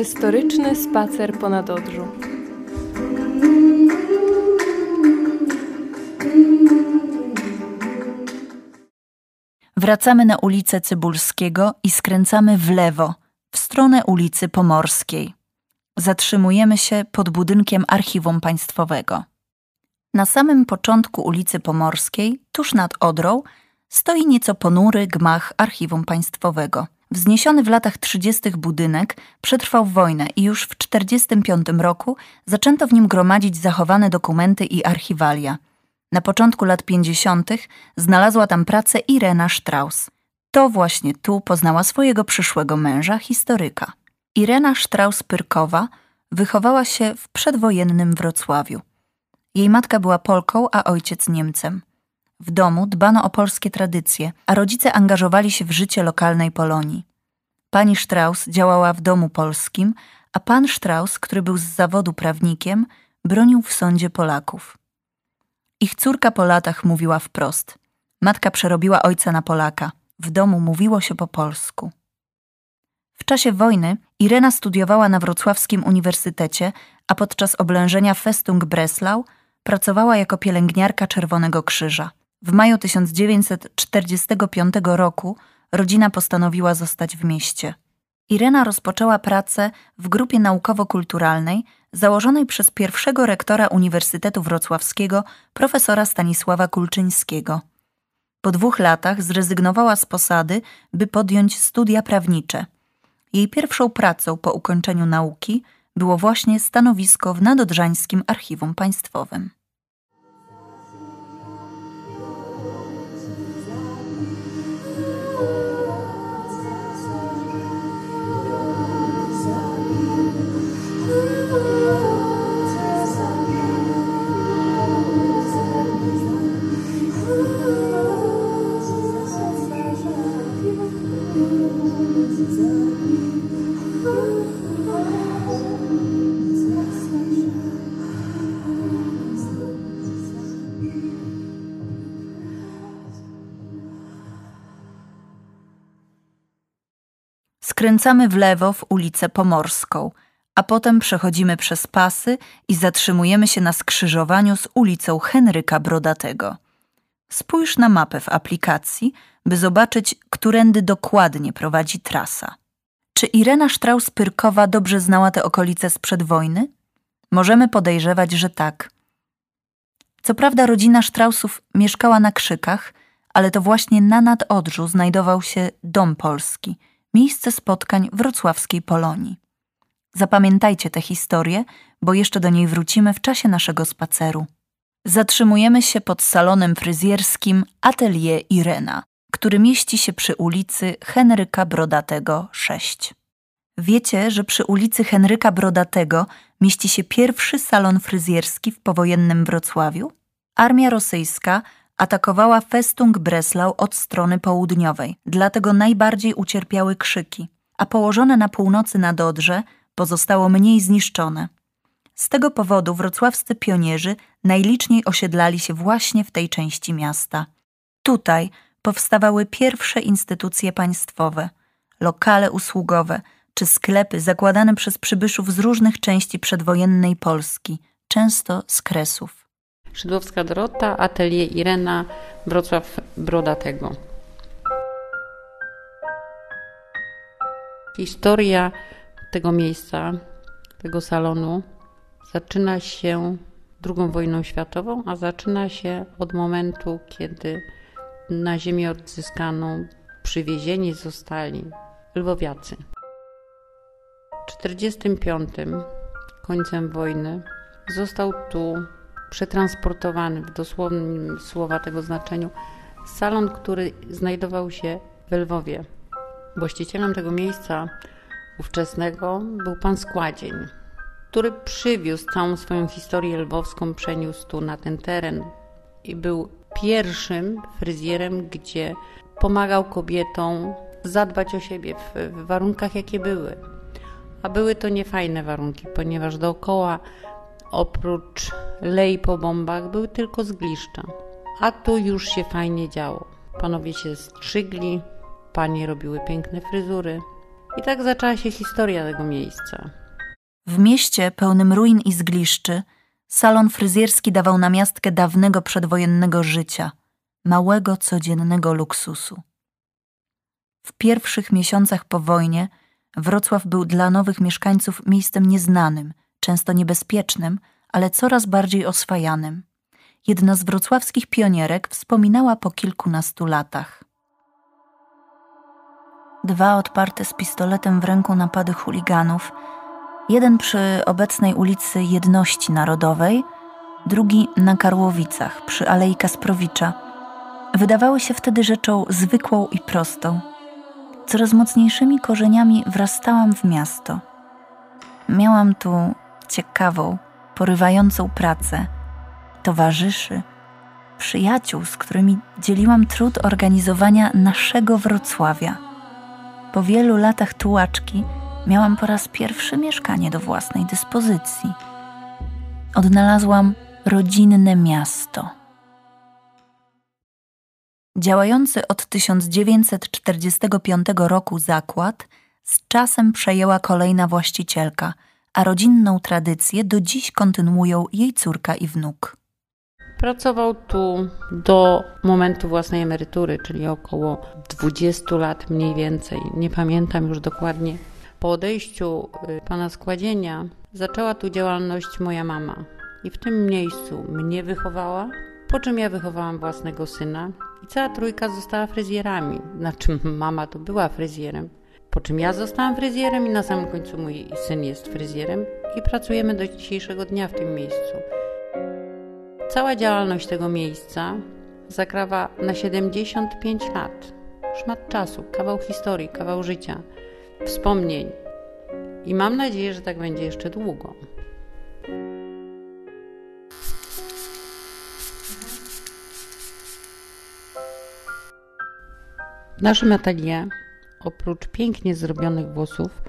Merytoryczny spacer ponad Odrzu. Wracamy na ulicę Cybulskiego i skręcamy w lewo, w stronę ulicy Pomorskiej. Zatrzymujemy się pod budynkiem Archiwum Państwowego. Na samym początku ulicy Pomorskiej, tuż nad Odrą, stoi nieco ponury gmach Archiwum Państwowego. Wzniesiony w latach 30. budynek przetrwał wojnę i już w 1945 roku zaczęto w nim gromadzić zachowane dokumenty i archiwalia. Na początku lat 50. znalazła tam pracę Irena Strauss. To właśnie tu poznała swojego przyszłego męża, historyka. Irena Strauss-Pyrkowa wychowała się w przedwojennym Wrocławiu. Jej matka była Polką, a ojciec Niemcem. W domu dbano o polskie tradycje, a rodzice angażowali się w życie lokalnej Polonii. Pani Strauss działała w domu polskim, a pan Strauss, który był z zawodu prawnikiem, bronił w sądzie Polaków. Ich córka po latach mówiła wprost. Matka przerobiła ojca na Polaka. W domu mówiło się po polsku. W czasie wojny Irena studiowała na Wrocławskim Uniwersytecie, a podczas oblężenia Festung Breslau pracowała jako pielęgniarka Czerwonego Krzyża. W maju 1945 roku rodzina postanowiła zostać w mieście. Irena rozpoczęła pracę w grupie naukowo-kulturalnej założonej przez pierwszego rektora Uniwersytetu Wrocławskiego, profesora Stanisława Kulczyńskiego. Po dwóch latach zrezygnowała z posady, by podjąć studia prawnicze. Jej pierwszą pracą po ukończeniu nauki było właśnie stanowisko w Nadodrzańskim Archiwum Państwowym. Skręcamy w lewo w ulicę Pomorską, a potem przechodzimy przez pasy i zatrzymujemy się na skrzyżowaniu z ulicą Henryka Brodatego. Spójrz na mapę w aplikacji, by zobaczyć, którędy dokładnie prowadzi trasa. Czy Irena Strauss-Pyrkowa dobrze znała te okolice sprzed wojny? Możemy podejrzewać, że tak. Co prawda rodzina Straussów mieszkała na Krzykach, ale to właśnie na Nadodrzu znajdował się Dom Polski – miejsce spotkań wrocławskiej Polonii. Zapamiętajcie tę historię, bo jeszcze do niej wrócimy w czasie naszego spaceru. Zatrzymujemy się pod salonem fryzjerskim Atelier Irena, który mieści się przy ulicy Henryka Brodatego 6. Wiecie, że przy ulicy Henryka Brodatego mieści się pierwszy salon fryzjerski w powojennym Wrocławiu? Armia rosyjska atakowała Festung Breslau od strony południowej, dlatego najbardziej ucierpiały krzyki, a położone na północy na Dodrze pozostało mniej zniszczone. Z tego powodu wrocławscy pionierzy najliczniej osiedlali się właśnie w tej części miasta. Tutaj powstawały pierwsze instytucje państwowe, lokale usługowe czy sklepy zakładane przez przybyszów z różnych części przedwojennej Polski, często z Kresów. Szydłowska Dorota, Atelier Irena, Wrocław Brodatego. Historia tego miejsca, tego salonu zaczyna się II wojną światową, a zaczyna się od momentu, kiedy na ziemię odzyskaną przywiezieni zostali lwowiacy. W 1945, końcem wojny, został tu przetransportowany w dosłownym słowa tego znaczeniu salon, który znajdował się w Lwowie. Właścicielem tego miejsca ówczesnego był pan Składzień, który przywiózł całą swoją historię lwowską, przeniósł tu na ten teren i był pierwszym fryzjerem, gdzie pomagał kobietom zadbać o siebie w, w warunkach, jakie były. A były to niefajne warunki, ponieważ dookoła Oprócz lej po bombach były tylko zgliszcza. A tu już się fajnie działo. Panowie się strzygli, panie robiły piękne fryzury. I tak zaczęła się historia tego miejsca. W mieście pełnym ruin i zgliszczy salon fryzjerski dawał namiastkę dawnego przedwojennego życia, małego codziennego luksusu. W pierwszych miesiącach po wojnie Wrocław był dla nowych mieszkańców miejscem nieznanym, często niebezpiecznym, ale coraz bardziej oswajanym. Jedna z wrocławskich pionierek wspominała po kilkunastu latach. Dwa odparte z pistoletem w ręku napady chuliganów, jeden przy obecnej ulicy Jedności Narodowej, drugi na Karłowicach przy Alei Kasprowicza, wydawały się wtedy rzeczą zwykłą i prostą. Coraz mocniejszymi korzeniami wrastałam w miasto. Miałam tu ciekawą, porywającą pracę, towarzyszy, przyjaciół, z którymi dzieliłam trud organizowania naszego Wrocławia. Po wielu latach tułaczki miałam po raz pierwszy mieszkanie do własnej dyspozycji. Odnalazłam rodzinne miasto. Działający od 1945 roku zakład z czasem przejęła kolejna właścicielka, a rodzinną tradycję do dziś kontynuują jej córka i wnuk. Pracował tu do momentu własnej emerytury, czyli około 20 lat mniej więcej. Nie pamiętam już dokładnie. Po odejściu y, pana składzienia zaczęła tu działalność moja mama. I w tym miejscu mnie wychowała, po czym ja wychowałam własnego syna i cała trójka została fryzjerami. Znaczy mama to była fryzjerem. Po czym ja zostałam fryzjerem i na samym końcu mój syn jest fryzjerem i pracujemy do dzisiejszego dnia w tym miejscu. Cała działalność tego miejsca zakrawa na 75 lat. Szmat czasu, kawał historii, kawał życia, wspomnień. I mam nadzieję, że tak będzie jeszcze długo. W naszym atelier, oprócz pięknie zrobionych włosów,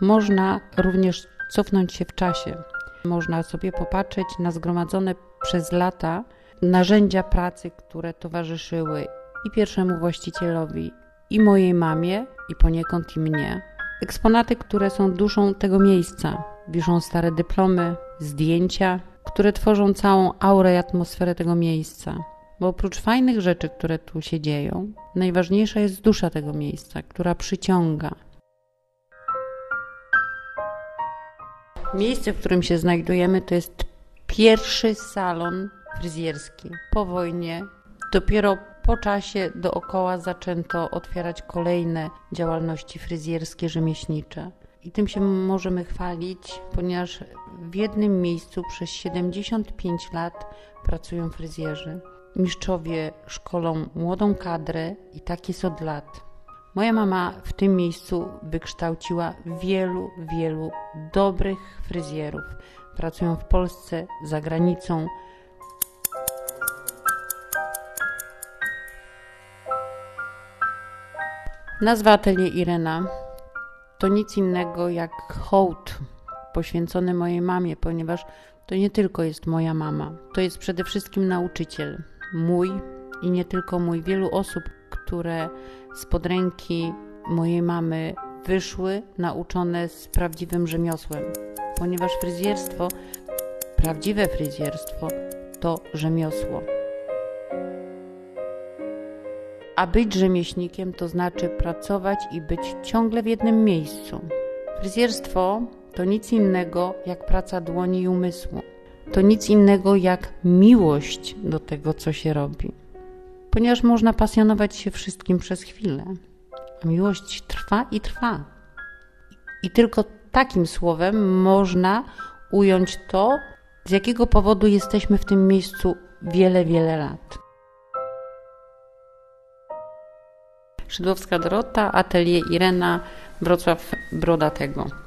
można również cofnąć się w czasie. Można sobie popatrzeć na zgromadzone przez lata narzędzia pracy, które towarzyszyły i pierwszemu właścicielowi, i mojej mamie, i poniekąd i mnie. Eksponaty, które są duszą tego miejsca. Wiszą stare dyplomy, zdjęcia, które tworzą całą aurę i atmosferę tego miejsca. Bo oprócz fajnych rzeczy, które tu się dzieją, najważniejsza jest dusza tego miejsca, która przyciąga. Miejsce, w którym się znajdujemy, to jest pierwszy salon fryzjerski po wojnie. Dopiero po czasie dookoła zaczęto otwierać kolejne działalności fryzjerskie, rzemieślnicze. I tym się możemy chwalić, ponieważ w jednym miejscu przez 75 lat pracują fryzjerzy. Mistrzowie szkolą młodą kadrę i tak jest od lat. Moja mama w tym miejscu wykształciła wielu, wielu dobrych fryzjerów. Pracują w Polsce, za granicą. Nazwa atelier Irena to nic innego jak hołd poświęcony mojej mamie, ponieważ to nie tylko jest moja mama, to jest przede wszystkim nauczyciel, mój i nie tylko mój, wielu osób, które spod ręki mojej mamy wyszły nauczone z prawdziwym rzemiosłem, ponieważ fryzjerstwo, prawdziwe fryzjerstwo to rzemiosło. A być rzemieślnikiem to znaczy pracować i być ciągle w jednym miejscu. Fryzjerstwo to nic innego jak praca dłoni i umysłu. To nic innego jak miłość do tego, co się robi. Ponieważ można pasjonować się wszystkim przez chwilę, a miłość trwa i trwa. I tylko takim słowem można ująć to, z jakiego powodu jesteśmy w tym miejscu wiele, wiele lat. Szydłowska Dorota, Atelier Irena, Wrocław Brodatego.